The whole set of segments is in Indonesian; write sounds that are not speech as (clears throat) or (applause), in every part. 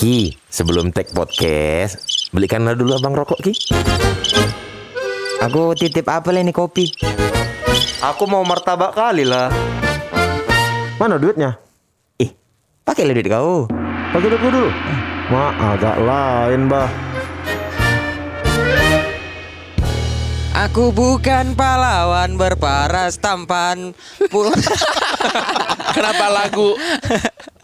Ki, sebelum take podcast, belikanlah dulu abang rokok Ki. Aku titip apa ini kopi? Aku mau martabak kali lah. Mana duitnya? Ih, pakai duit kau. Pakai duit dulu. Ma, agak lain, bah. Aku bukan pahlawan berparas tampan. (laughs) Kenapa lagu? (laughs)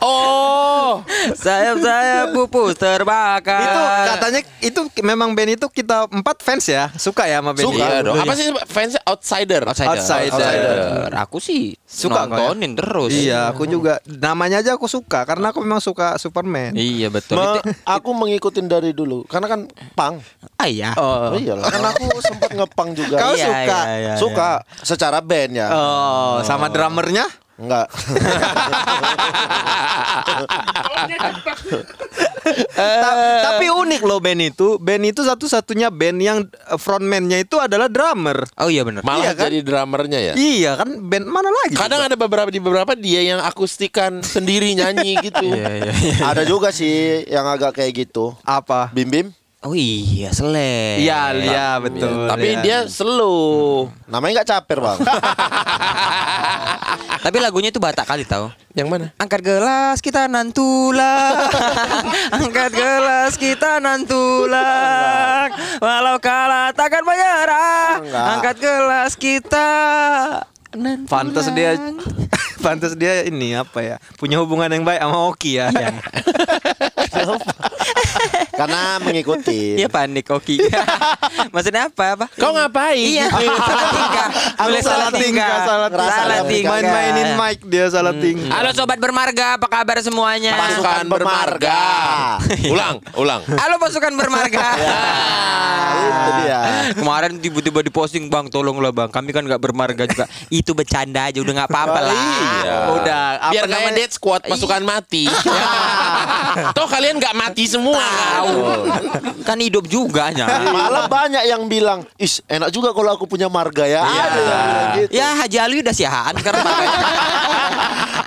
oh, Sayap-sayap pupus terbakar. Itu katanya itu memang band itu kita empat fans ya. Suka ya sama band suka itu? dong. Apa sih fans outsider? Outsider. Outsider. Aku sih Suka ya? nontonin terus. Iya, aku juga namanya aja aku suka karena aku memang suka Superman. Iya betul. Itu- aku mengikutin dari dulu karena kan pang. Ah iya. Oh, Oh, iyalah, kan aku (laughs) sempat ngepang juga. Kau Iya, suka? iya, iya, Suka secara band ya. Oh, sama drummernya? Enggak. Ta- tapi unik loh band itu. Band itu satu-satunya band yang eh, frontman-nya itu adalah drummer. Oh iya benar. Malah Iya kan? jadi drummernya ya. Iya kan band mana lagi? Kadang ada beberapa di beberapa dia yang akustikan sendiri nyanyi (laughs) gitu. Iya, Ada juga sih yang agak kayak gitu. apa? Bim Bim. Oh iya, selek. Iya, iya betul. Tapi ya. dia slow. Namanya nggak caper bang. (laughs) Tapi lagunya itu Batak kali tau. Yang mana? Angkat gelas kita nantulang (laughs) Angkat gelas kita nantulang Walau kalah takkan menyerah. Enggak. Angkat gelas kita nantulang Pantas dia (laughs) Pantas dia ini apa ya? Punya hubungan yang baik sama Oki ya (laughs) karena mengikuti. Iya panik Oki (laughs) Maksudnya apa? apa? Kau ngapain? Iya (laughs) salah tingkah Boleh salah tingkah Salah Ngerasa Salah tingkah Main-mainin mic dia salah tingkah Halo Sobat Bermarga Apa kabar semuanya? Pasukan bermarga. ulang, ulang. Halo pasukan bermarga (laughs) Itu dia. Kemarin tiba-tiba diposting bang, tolonglah bang. Kami kan nggak bermarga juga. Itu bercanda aja, udah nggak apa-apa lah. Iya. Udah, apa Biar kayak namanya? dead squad pasukan mati. Toh kalian nggak mati semua. Tahu. kan hidup juga nya. Malah banyak yang bilang, is enak juga kalau aku punya marga ya. Iya. Gitu. Ya Haji Ali udah siaan karena.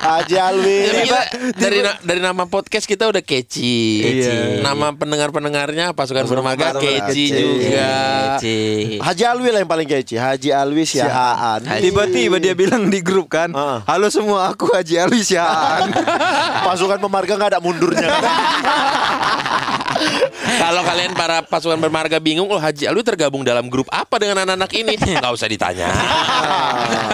Haji Alwi. Jadi kita dari na- dari nama podcast kita udah catchy. Iya. Nama pendengar-pendengarnya pasukan bermarga bermarga, catchy catchy. juga. Cih. Haji Alwi lah yang paling kece. Haji Alwi Sihaan. Tiba-tiba dia bilang di grup kan Heeh. Halo semua aku Haji Alwi Siaan (laughs) Pasukan pemarga nggak ada mundurnya. (laughs) Kalau kalian para pasukan bermarga bingung, oh Haji Alwi tergabung dalam grup apa dengan anak-anak ini? (laughs) Nggak usah ditanya.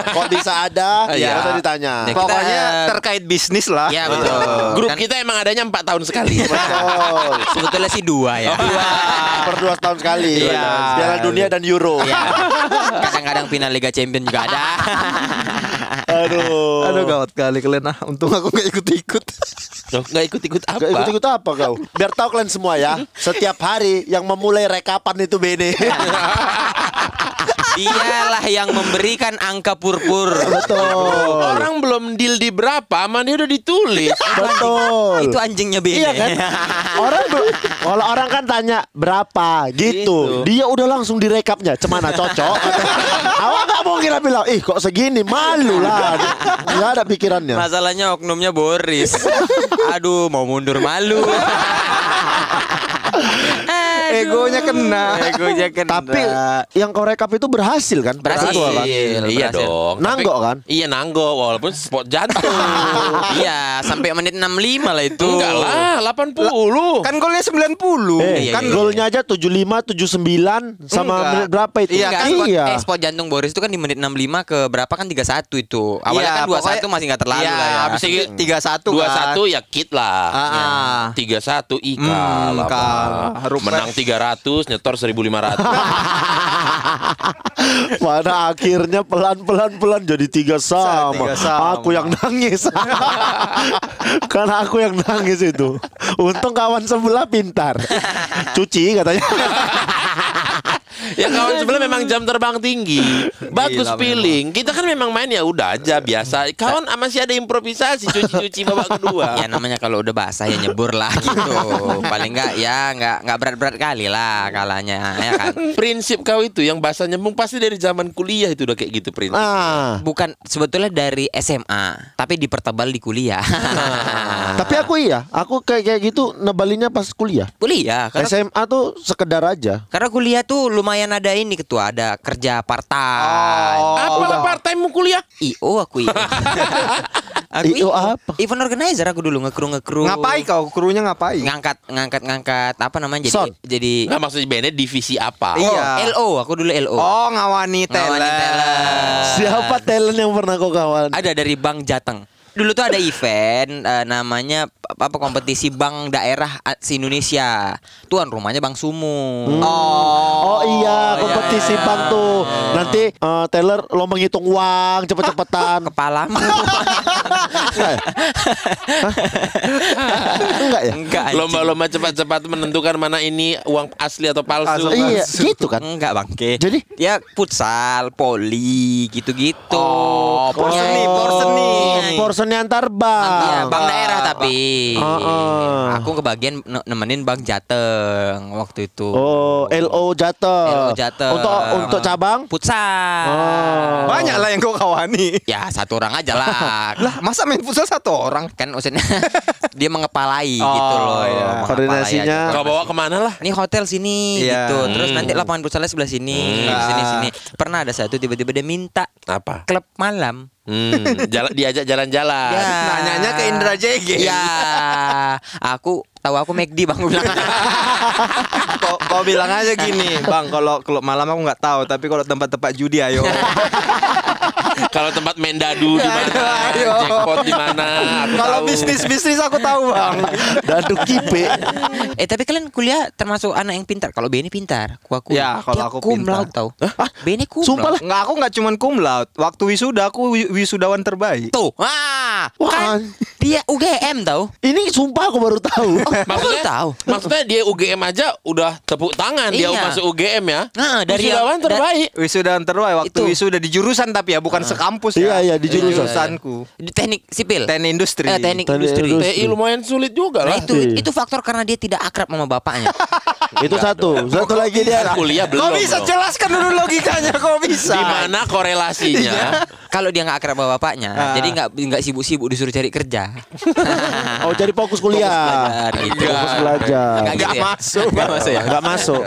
Kok bisa ada? Iya. Ya, usah ditanya. Ya, kita- Pokoknya terkait bisnis lah Ya betul. Grup Kan kita emang adanya empat tahun sekali. Betul. sebetulnya sih dua ya. (laughs) Per dua tahun sekali. Iya. Piala Dunia dan Euro. Ya. Kadang-kadang final Liga Champion juga ada. (laughs) Aduh. Aduh gawat kali kalian ah Untung aku gak ikut-ikut Nggak ikut-ikut apa? Gak ikut-ikut apa kau? Biar tahu kalian semua ya. Setiap hari yang memulai rekapan itu Bene. (laughs) Dialah yang memberikan angka purpur. Betul. Orang belum deal di berapa, sama dia udah ditulis. Betul. Itu anjingnya beda. Iya kan? (laughs) Orang kalau orang kan tanya berapa gitu. Dia udah langsung direkapnya. Cemana cocok? (laughs) Awak nggak mau kira bilang, ih kok segini malu lah. Nggak ada pikirannya. Masalahnya oknumnya Boris. (laughs) Aduh, mau mundur malu. Egonya kena Egonya kena. Tapi yang kau rekap itu berhasil kan? Berhasil. Kan? Iya berhasil. dong. Nanggo kan? Iya nanggo walaupun spot jantung. (laughs) iya, sampai menit 65 lah itu. Enggak lah, 80. Kan golnya 90 Eh, Iya, kan iya. golnya aja 75, 79 sama Enggak. menit berapa itu? Iya, Enggak, kan? spot, iya. eh, spot jantung Boris itu kan di menit 65 ke berapa kan 31 itu. Awalnya Iya, kan 21 pokoknya- masih nggak terlalu Iya, lah ya. habis itu 31 dua kan satu ya kit lah. Ah, ah. Tiga satu ika Hmm, kalah. Menang 300 nyetor 1500 Pada (laughs) akhirnya pelan-pelan pelan jadi tiga sama. Tiga sama. Aku yang nangis. (laughs) Karena aku yang nangis itu. Untung kawan sebelah pintar. (laughs) Cuci katanya. Ya kawan sebelah memang jam terbang tinggi. (laughs) Bagus Gila, feeling. Kita kan memang main ya udah aja biasa. Kawan masih ada improvisasi cuci-cuci babak (laughs) kedua. Ya namanya kalau udah basah ya nyebur lah (laughs) gitu. Paling enggak ya enggak enggak berat-berat kali lah kalanya ya kan. Prinsip kau itu yang bahasa nyambung pasti dari zaman kuliah itu udah kayak gitu prinsip. Ah. Bukan sebetulnya dari SMA, tapi dipertebal di kuliah. Tapi aku iya, aku kayak kayak gitu nebalinnya pas kuliah. kuliah karena SMA tuh sekedar aja. karena kuliah tuh lumayan ada ini ketua ada kerja part time. Apa lah part time mu kuliah? IO aku IO. (laughs) aku IO apa? Event organizer aku dulu ngekru ngekru. Ngapain kau? Krunya ngapain? Ngangkat ngangkat ngangkat apa namanya jadi Son. jadi Nggak maksudnya bandnya divisi apa? Iya. LO aku dulu LO. Oh, ngawani Ngawani talent. talent. Siapa talent yang pernah kau kawan? Ada dari Bank Jateng. Dulu tuh ada event eh, namanya apa kompetisi bank daerah a- se Indonesia. Tuan rumahnya Bang Sumu. Oh iya, kompetisi iya. bank tuh. Nanti eh, Taylor lo menghitung uang cepet-cepetan. Kepalamu. (laughs) Enggak ya? Enggak. Lomba-lomba cepat-cepat menentukan mana ini uang asli atau palsu. Asli. Iya, gitu kan. Enggak bangke. Jadi? ya futsal, poli, gitu-gitu. Oh, porseni, porseni. Porsen antar bank. Iya, bank daerah tapi. Heeh. Aku kebagian ne- nemenin Bang Jateng waktu itu. Oh, LO Jateng. LO Jateng. Untuk untuk cabang? Futsal. Oh. Banyak lah yang kau kawani. Ya satu orang aja lah. Lah, masa main futsal satu orang? kan maksudnya (laughs) dia mengepalai Oh, gitu loh. iya. Mengepalai Koordinasinya. Kau bawa ke mana lah? Ini hotel sini Iya. gitu. Terus Hmm. nanti lapangan futsalnya sebelah sini, Hmm. sini sini. Pernah ada satu tiba-tiba dia minta Apa? klub malam. Hmm, jalan diajak jalan-jalan. Ya. Nanyanya ke Indra JG. Ya, aku tahu aku McD bang Aku bilang. (laughs) kau, kau bilang aja gini, Bang, kalau klub malam aku nggak tahu, tapi kalau tempat-tempat judi ayo. (laughs) Kalau tempat main dadu di mana, jackpot di mana, aku Kalau tahu. bisnis-bisnis aku tahu, Bang. Dadu kipe. eh tapi kalian kuliah termasuk anak yang pintar. Kalau Benny pintar, aku aku. Ya, kalau aku cum pintar. laude tau. Hah? Benny cum Sumpah laude. Nggak, aku nggak cuman cum. Waktu wisuda aku wi- wisudawan terbaik. Tuh, ah, Wah. kan dia UGM tau. Ini sumpah aku baru tahu. (laughs) Maksudnya, tahu. maksudnya dia UGM aja udah tepuk tangan dia Iya. masuk UGM ya. Nah, dari Wisudawan terbaik. Wisudawan terbaik waktu Itu. wisuda di jurusan tapi ya bukan sekampus Iya, ya. iya, di jurusan. jurusanku. Di teknik sipil. Teknik industri. Eh, teknik Teknik industri. industri. TI lumayan sulit juga Nah lah. itu Iya. itu faktor karena dia tidak akrab sama bapaknya. (laughs) Itu satu. Satu lagi dia. Kuliah belum. Kau bisa jelaskan dulu logikanya, kau bisa. Di mana korelasinya? Kalau dia nggak akrab sama bapaknya, Ah. jadi nggak nggak sibuk-sibuk disuruh cari kerja. (laughs) Oh, jadi fokus kuliah. belajar gitu. Fokus belajar. Nggak gitu ya? masuk. Nggak masuk ya. Enggak masuk.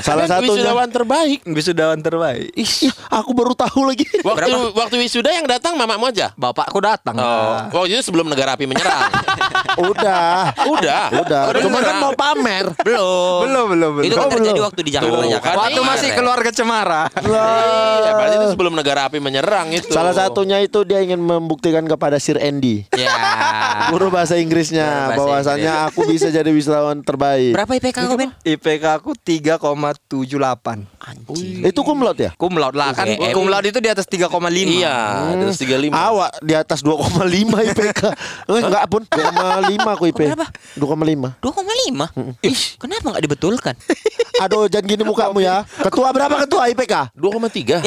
Salah satunya. wisudawan terbaik. Wisudawan terbaik. Ih, aku baru tahu lagi. Waktu waktu wisuda yang datang mamamu aja. Bapakku datang. Oh, waktu itu sebelum negara api menyerang. (laughs) Udah. Udah. Udah. Udah Cuma kan mau pamer. Belum. Belum, belum, belum. Itu kan Oh, terjadi belum. waktu di Jakarta. Tuh, Jakarta. kan Waktu iya. masih keluarga cemara. Iya, berarti itu sebelum negara api menyerang itu. Salah satunya itu dia ingin membuktikan kepada Sir Andy. Ya. Guru bahasa Inggrisnya bahasa bahwasanya aku bisa jadi wisudawan terbaik. Berapa IPK kau Ben? IPK aku 3,78. Anjing. Itu laude ya? Laude lah kan. Cum laude itu di atas 3,5. Iya, terus 35. Awak di atas 2,5 IPK. Eh, enggak pun 2,5 aku IP. Berapa? 2,5. 2,5. Ih, kenapa nggak dibetulkan? Aduh, jangan gini mukamu ya. Ketua berapa ketua IPK? 2,3.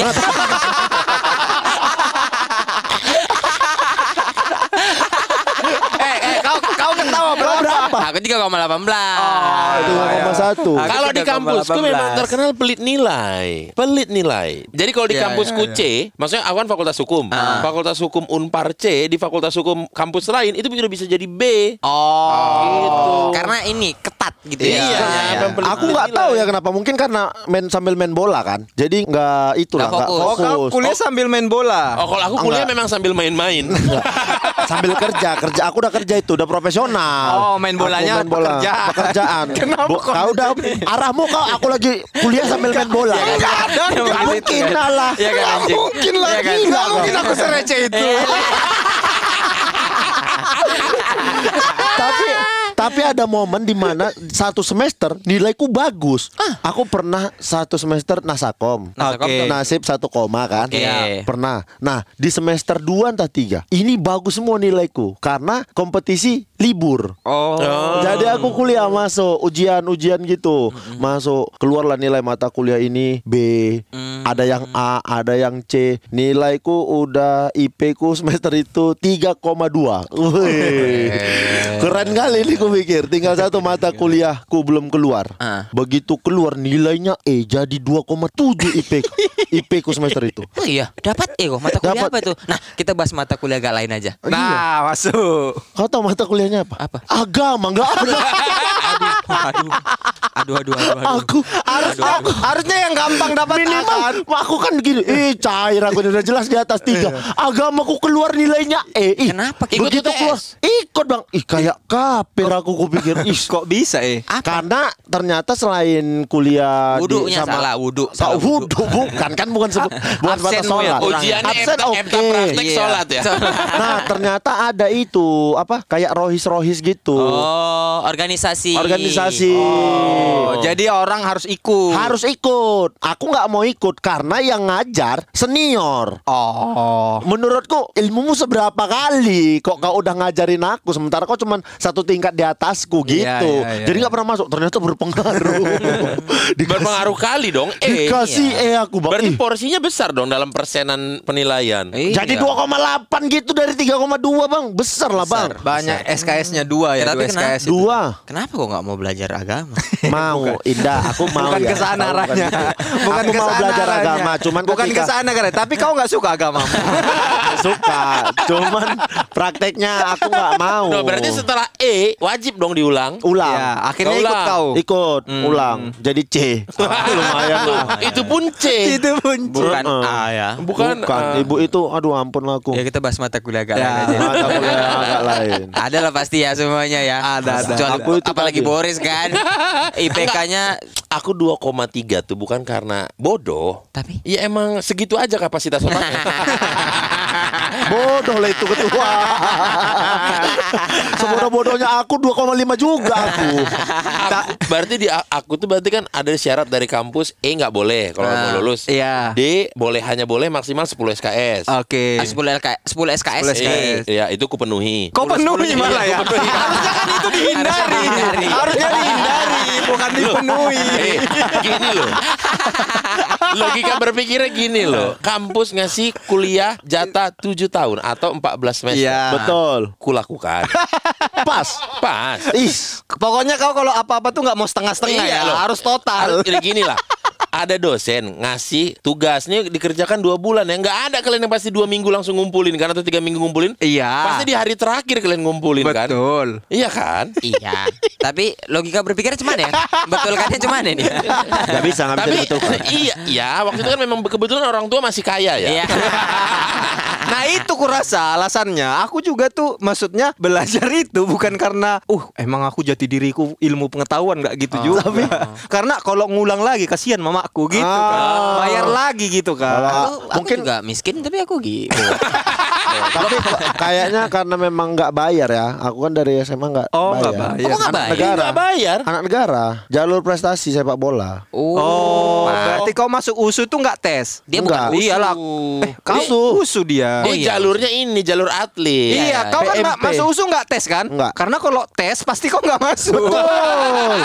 Eh, eh, kau kau ketawa berapa? Aku 3,18. Itu 2,1. Aku Kalau di 3,18. kampusku memang terkenal pelit nilai. Pelit nilai. Jadi kalau di Iya, kampusku iya, C, maksudnya aku kan fakultas hukum. Ah. Fakultas hukum Unpar C di fakultas hukum kampus lain itu sudah bisa jadi B. Oh. Gitu. Karena ini ketat gitu Iya, ya. memang pelit Aku nggak tahu ya kenapa. Mungkin karena main sambil main bola kan. Jadi nggak itulah Nggak nggak fokus. Oh, fokus. kuliah sambil main bola. Oh, kalau aku kuliah Enggak. memang sambil main-main. (laughs) sambil kerja kerja aku udah kerja itu udah profesional Oh, main bolanya Aku main bola. pekerjaan. pekerjaan (laughs) Kenapa kok kau udah arahmu kau aku lagi kuliah sambil main bola Enggak ada, Nggak enggak mungkin lah Nggak anjing? mungkin lah, Iya kan? nggak mungkin aku sereceh itu. tapi tapi ada momen di mana satu semester nilaiku bagus. Aku pernah satu semester nasakom. Nasakom Oke. tuh. Nasib satu koma kan? Oke. Ya, Pernah. Nah, di semester 2 entah 3. Ini bagus semua nilaiku karena kompetisi libur. Oh. Jadi aku kuliah masuk ujian-ujian gitu. Masuk keluarlah nilai mata kuliah ini B, ada yang A, ada yang C. Nilaiku udah IP ku semester itu 3,2. Wih. Keren kali ini ku pikir. Tinggal satu mata kuliahku belum keluar. Ah. Begitu keluar nilainya E jadi 2,7 IP. ku. IP ku semester itu. Oh iya, dapat eh kok mata kuliah Dapat. apa itu? Nah, kita bahas mata kuliah agak lain aja. Nah, masuk. Kau tahu mata kuliahnya apa? Apa? Agama enggak (laughs) ada. Aduh, aduh, aduh, aduh, aduh. aku harus aku Harusnya yang gampang dapat minimal kan? aku kan gini eh cair aku udah jelas di atas tiga agamaku keluar nilainya E Ih, Kenapa? Ikut begitu UTS? keluar ikut bang ih kayak kafir aku kupikir (laughs) ih Kok bisa eh? karena ternyata selain kuliah Wudunya di sama salah, wudu, Sa- salah wudu. wudu bukan kan bukan sebut bukan batas ya, sholat Ujiannya absen oke praktek Iya. sholat ya. (laughs) nah ternyata ada itu apa kayak rohis rohis gitu Oh, organisasi. organisasi Oh, jadi orang harus ikut. harus ikut aku nggak mau ikut karena yang ngajar senior Oh. Menurutku ilmumu seberapa kali kok kau udah ngajarin aku sementara kau cuman satu tingkat di atasku gitu. Iya, iya, iya, Jadi nggak pernah masuk. Ternyata berpengaruh. (laughs) Dikasih- Berpengaruh kali dong. Eh, Dikasih eh aku bang. berarti porsinya besar dong dalam persenan penilaian. Iya. Jadi 2,8 gitu dari 3,2 bang. Besar lah bang. Banyak SKS-nya dua ya, dua tapi kenapa? SKS. Dua. Kenapa kok nggak mau belajar agama? (laughs) Mau Indah aku mau bukan ya. ke sana Tahu arahnya. Bukan, Bukan aku ke mau sana belajar arahnya. agama cuman bukan ke ketika sana kan. Tapi kau nggak suka agama. (laughs) suka cuman prakteknya aku nggak mau. Nah, berarti setelah E wajib dong diulang. ulang. ya, akhirnya Kau ikut ulang. kau. Ikut ulang jadi C. (laughs) Lumayan lah. Itu pun C. Itu pun. Bukan Heeh. A ya. Bukan, Bukan, eh, ibu itu aduh ampun aku. Ya kita bahas mata kuliah agak Ya. lain aja. Mata kuliah (laughs) agak lain. Ada lah pasti ya semuanya ya. Ada, ada. Kecuali Aku itu apalagi tadi. Boris kan. (laughs) IPK-nya Aku 2,3 tuh bukan karena bodoh. tapi Ya emang segitu aja kapasitas otaknya. Bodoh lah itu ketua. (laughs) Sebodoh-bodohnya aku 2,5 juga aku. Aku- berarti di aku tuh berarti kan ada syarat dari kampus E nggak boleh kalau mau lulus. Iya. D boleh hanya boleh maksimal 10 SKS. Oke. Ah, 10 LK 10 SKS. 10 SKS. Eh, ya itu ku penuhi. Kau penuhi malah ya. Harusnya kan itu dihindari. Harusnya dihindari, bukan dipenuhi. Eh, gini loh. (laughs) Logika berpikirnya gini loh. Kampus ngasih kuliah jatah 7 tahun atau 14 semester. Iya. Betul. Kulakukan. (laughs) Pas. Pas. Is. Pokoknya kau kalau apa-apa tuh nggak mau setengah-setengah Iya ya, loh. harus total. Harus jadi gini lah. Ada dosen ngasih tugasnya dikerjakan dua bulan ya nggak ada kalian yang pasti dua minggu langsung ngumpulin kan atau tiga minggu ngumpulin Iya. pasti di hari terakhir kalian ngumpulin kan Betul. iya kan Iya. Tapi logika berpikirnya cuman ya? Betulkannya cuman ini. Gak bisa, gak bisa tapi dibetulkan. (laughs) iya ya waktu itu kan memang kebetulan orang tua masih kaya ya Iya. (laughs) Nah itu kurasa alasannya Aku juga tuh maksudnya belajar itu Bukan karena Uh emang aku jati diriku ilmu pengetahuan nggak gitu juga Karena kalau ngulang lagi kasihan mamaku gitu kan Ah. Bayar lagi gitu kan Aku, aku Mungkin- juga miskin tapi aku gitu. (laughs) Tapi kayaknya karena memang nggak bayar ya. Aku kan dari SMA nggak Oh, bayar. nggak bayar. Kamu nggak Anak bayar? negara. nggak bayar Anak negara. Jalur prestasi sepak bola. Oh, berarti kau masuk USU tuh nggak tes? Dia Enggak. bukan usul. Iyalah. Eh, kau USU. USU dia. dia Oh, iya. jalurnya ini jalur atlet Iya, iya. kau kan nggak masuk USU nggak tes kan? Nggak. Karena kalau tes pasti kau nggak masuk. Betul.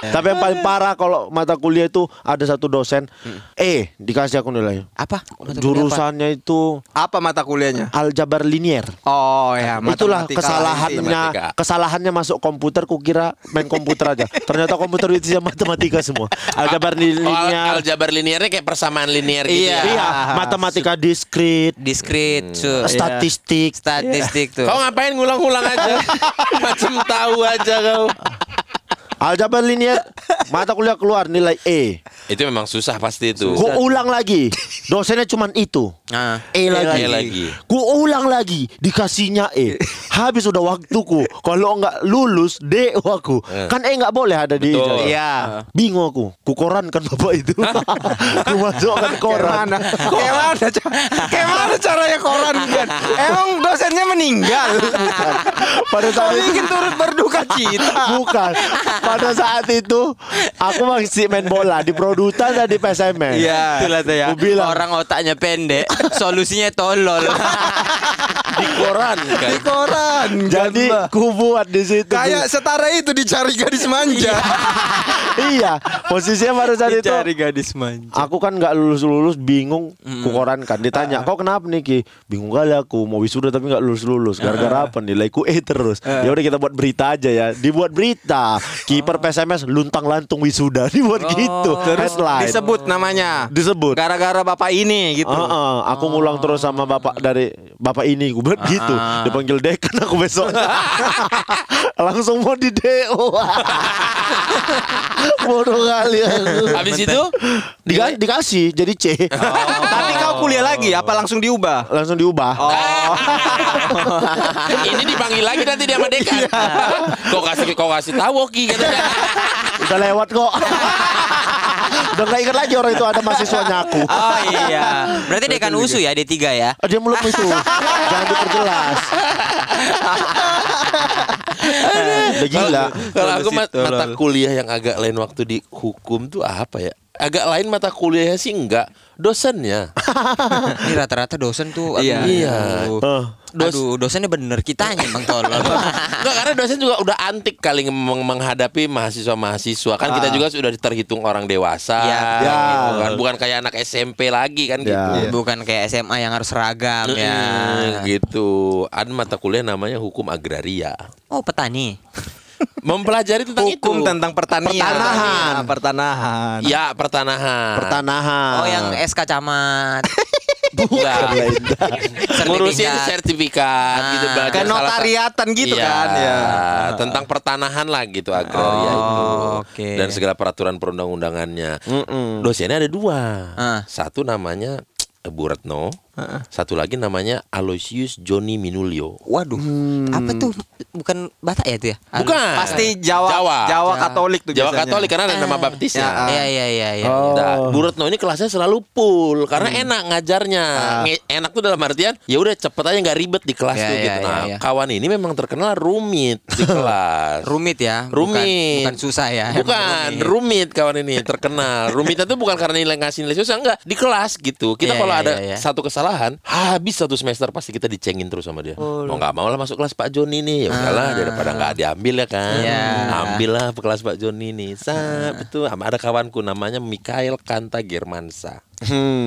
(laughs) Tapi yang paling parah kalau mata kuliah itu ada satu dosen E dikasih aku nilai. Apa? Mata kuliah apa? Jurusannya itu Apa mata kuliahnya? aljabar linier. Oh ya, Itulah kesalahannya matematika. kesalahannya masuk komputer kukira main komputer aja. Ternyata komputer itu matematika semua. Aljabar Oh, linier. aljabar liniernya kayak persamaan linier gitu Iya. ya. Iya, matematika diskrit, Diskrit, su. statistik. statistik tuh. Kau ngapain ngulang-ngulang aja? (laughs) Macam tahu aja kau. Aljabar linier mata kuliah keluar nilai E. Itu memang susah pasti itu. Gua ulang lagi. Dosennya cuman itu. Ah. E lagi. E lagi. Ku ulang lagi dikasihnya E. Habis udah waktuku. Kalau nggak lulus D aku. Kan E nggak boleh ada di Betul. ijazah. Iya. Bingung aku. Ku korankan bapak itu. (laughs) ku masukkan koran. mana? Kayak mana? Ca- Kayak mana caranya koran kan? Emang dosennya meninggal. Pada Kau saat itu bikin turut berduka cita. bukan. Pada saat itu aku masih main bola di produtan dan di PSMN. Iya. Itulah tuh ya. Bilang Orang otaknya pendek, solusinya tolol. (laughs) Di koran kan. Di koran. jadi Gamba. ku buat di situ. kayak setara itu dicari gadis manja. iya, posisinya pada saat itu Dicari gadis manja. Aku kan nggak lulus lulus bingung ku koran kan ditanya kau kenapa nih Ki bingung kali aku mau wisuda tapi nggak lulus lulus gara-gara apa nilaiku E terus ya udah kita buat berita aja ya dibuat berita kiper PSMS luntang lantung wisuda. (laughs) Dibuat gitu. Terus headline. disebut namanya. disebut. Gara-gara bapak ini gitu. Heeh, aku ngulang terus sama bapak dari bapak ini gue buat gitu. Dipanggil dekan aku besok. (laughs) Langsung mau di DO (laughs) bodoh kali aku. Habis itu? Dika- dikasih jadi C. Tapi kau kuliah lagi? Apa langsung diubah? langsung diubah. Ini dipanggil lagi nanti dia sama dekan. kau kasih kau kasih tahu Ki katanya. Udah lewat kok. Udah nggak ingat lagi orang itu ada mahasiswanya aku. Oh iya. Berarti dekan usu ya D3 ya. Ah, dia mulut itu jangan diperjelas. Udah gila. Kalau aku mata kuliah yang agak lain waktu di hukum tuh apa ya? Agak lain mata kuliahnya sih enggak, dosennya. (laughs) Ini rata-rata dosen tuh. aduh, Iya. Iya. Eh, Dos- Aduh, dosennya bener kitanya bang tolol. (laughs) Enggak karena dosen juga udah antik kali meng- menghadapi mahasiswa-mahasiswa kan kita juga sudah terhitung orang dewasa Iya. Ya. gitu kan. bukan kayak anak SMP lagi kan Ya. gitu. Bukan kayak SMA yang harus seragam ya. Gitu. Ada mata kuliah namanya hukum agraria. Oh petani. Mempelajari tentang Hukum itu. tentang pertanian. Pertanahan. Ah, Pertanahan. Ya, pertanahan. pertanahan Oh yang SK camat. (laughs) Bukan. Ngurusin Sertifikat. sertifikat gitu Ah. Ke salah notariatan gitu Iya, kan, ya. Tentang pertanahan lah gitu agraria Oh, itu. oke. Dan segala peraturan perundang-undangannya. Dosennya ada dua. Ah. Satu namanya Bu Retno, satu lagi namanya Aloysius Joni Minulio. Waduh, apa tuh? Bukan Batak ya itu ya? Bukan. Pasti Jawa, Jawa. Jawa, Katolik tuh Jawa biasanya. Katolik karena ada nama baptisnya. Ya, Iya iya iya iya. Oh. Nah, Bu Retno ini kelasnya selalu full karena enak ngajarnya. Nge- Enak tuh dalam artian ya udah cepet aja nggak ribet di kelas Ya, tuh ya, gitu. ya, Nah, ya. kawan ini memang terkenal rumit di (laughs) kelas. Rumit ya. bukan- Rumit. Bukan, susah ya. Bukan, Rumit. rumit kawan ini terkenal. Rumitnya tuh bukan karena nilai ngasih nilai susah enggak, di kelas gitu. Kita Iya, kalau iya, ada iya, iya. satu kesalahan, habis satu semester pasti kita dicengin terus sama dia. Mau nggak mau lah masuk kelas Pak Joni nih. Ya udahlah daripada nggak diambil ya kan. Ah. Iya. Ambil lah kelas Pak Joni nih. Sa, betul. Ada kawanku namanya Mikael Kanta Germansa.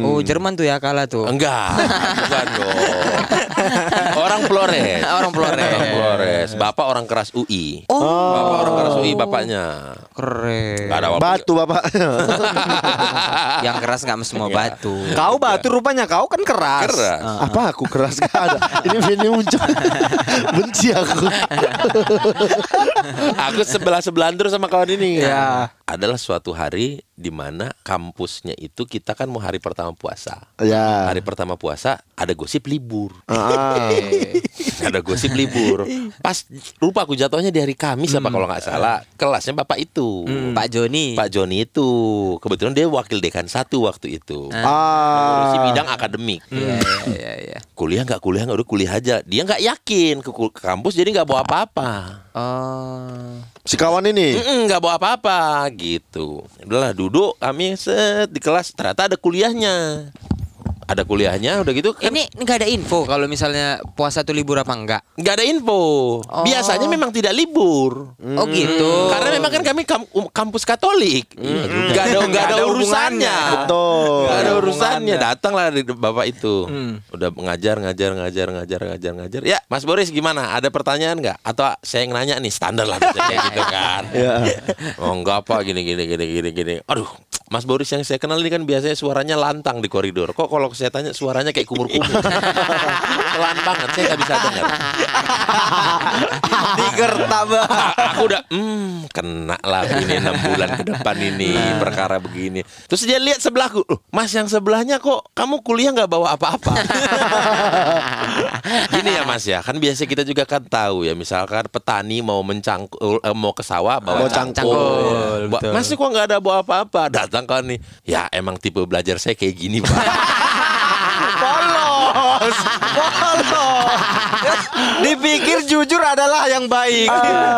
Oh Jerman tuh ya kalah tuh. Enggak, bukan dong. Orang Flores. Orang Flores. Orang Flores. Bapak orang keras UI. Oh. Bapak orang keras UI bapaknya. Keren. Gak ada waktu. batu bapak (laughs) Yang keras nggak mesti mau batu. Kau batu rupanya kau kan keras. Keras. apa aku keras gak ada ini ini muncul (laughs) benci aku (laughs) Aku sebelah sebelahan terus sama kawan ini. Ya. Adalah suatu hari di mana kampusnya itu kita kan mau hari pertama puasa. ya Hari pertama puasa ada gosip libur. Ah. (laughs) ada gosip libur. Pas lupa aku jatuhnya di hari Kamis apa kalau nggak salah. Kelasnya bapak itu. Pak Joni. Pak Joni itu kebetulan dia wakil dekan satu waktu itu. ah Ngurusi bidang akademik. Iya iya iya. Kuliah nggak kuliah nggak udah kuliah aja. Dia nggak yakin ke, ke kampus jadi nggak bawa apa-apa. Oh. si kawan ini nggak bawa apa-apa gitu. Udahlah duduk kami set di kelas ternyata ada kuliahnya. Ada kuliahnya udah gitu kan Ini nggak ada info kalau misalnya puasa tuh libur apa enggak? nggak ada info. Biasanya memang tidak libur. Oh gitu. Karena memang kan kami kam- kampus Katolik. Nggak ada nggak ada urusannya. betul Nggak ada urusannya. Datanglah dari bapak itu. Udah ngajar ngajar ngajar ngajar ngajar ngajar. Ya, Mas Boris gimana? Ada pertanyaan nggak? Atau saya yang nanya nih standar lah gitu kan. (laughs) ya Oh enggak apa gini gini gini gini gini. Aduh, Mas Boris yang saya kenal ini kan biasanya suaranya lantang di koridor. Kok kalau saya tanya suaranya kayak kumur-kumur. (laughs) Pelan banget, saya nggak bisa dengar. (laughs) Digerta Bang. A- aku udah hmm kena lah ini enam bulan ke depan ini perkara begini terus dia lihat sebelahku "Loh, mas yang sebelahnya kok kamu kuliah nggak bawa apa-apa (laughs) gini ya mas ya kan biasa kita juga kan tahu ya misalkan petani mau mencangkul eh, mau ke sawah bawa cangkul, cangkul, betul. mas kok nggak ada bawa apa-apa datang kan nih ya emang tipe belajar saya kayak gini pak (laughs) Polos. Polos. Dipikir jujur adalah yang baik.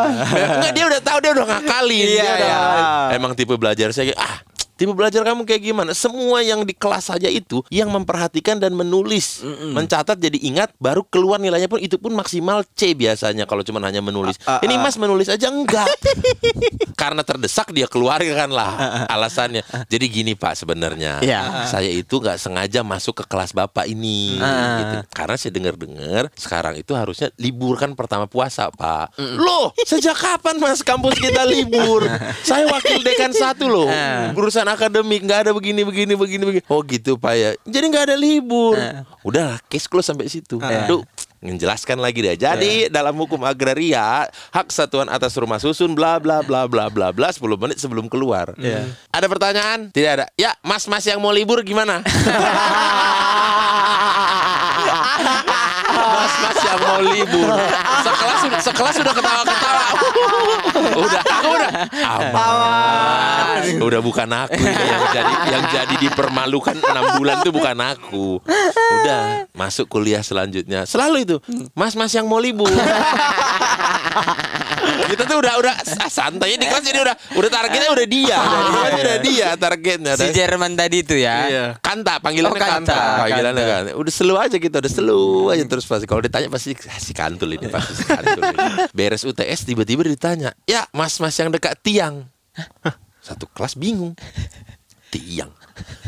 (laughs) Enggak dia udah tahu dia udah ngakalin. Iya, Dia udah- iya. Emang tipe belajar saya kayak, ah Tipe belajar kamu kayak gimana? Semua yang di kelas saja itu yang memperhatikan dan menulis, mencatat jadi ingat, baru keluar nilainya pun itu pun maksimal C biasanya kalau cuma hanya menulis. Ah, ah, Ini. Mas menulis aja enggak. (laughs) Karena terdesak dia keluarkan lah alasannya. Jadi gini Pak sebenarnya, Iya. saya itu nggak sengaja masuk ke kelas Bapak ini, Ah. gitu. Karena saya dengar-dengar sekarang itu harusnya libur kan pertama puasa Pak. Loh, sejak kapan Mas kampus kita libur? (laughs) saya wakil dekan satu loh, urusan akademik nggak ada begini begini begini begini. Oh gitu Pak ya. Jadi nggak ada libur. Udah case close sampai situ. Aduh. Menjelaskan lagi deh. Jadi dalam hukum agraria hak satuan atas rumah susun bla bla bla bla bla bla 10 menit sebelum keluar. Ada pertanyaan? Tidak ada. Ya, mas-mas yang mau libur gimana? (laughs) Mas-mas yang mau libur. Sekelas sudah sekelas sudah ketawa-ketawa. udah, aku udah aman. Udah bukan aku ini yang jadi yang jadi dipermalukan enam bulan itu bukan aku. Udah masuk kuliah selanjutnya. Selalu itu, mas-mas yang mau libur. Kita tuh udah udah santai di kelas jadi udah udah targetnya udah dia, udah, udah dia targetnya. Si Jerman tadi itu ya. Iya. Kanta panggilannya Oh, Kanta. Kanta, panggilannya Kanta. Kanta. Udah selu aja kita, udah selu aja terus pasti. Kalau ditanya pasti "Ah, si kantul ini pasti si kantul. ini." (laughs) Beres UTS tiba-tiba ditanya, "Ya, Mas-mas yang dekat tiang." Satu kelas bingung. (laughs) Tiang.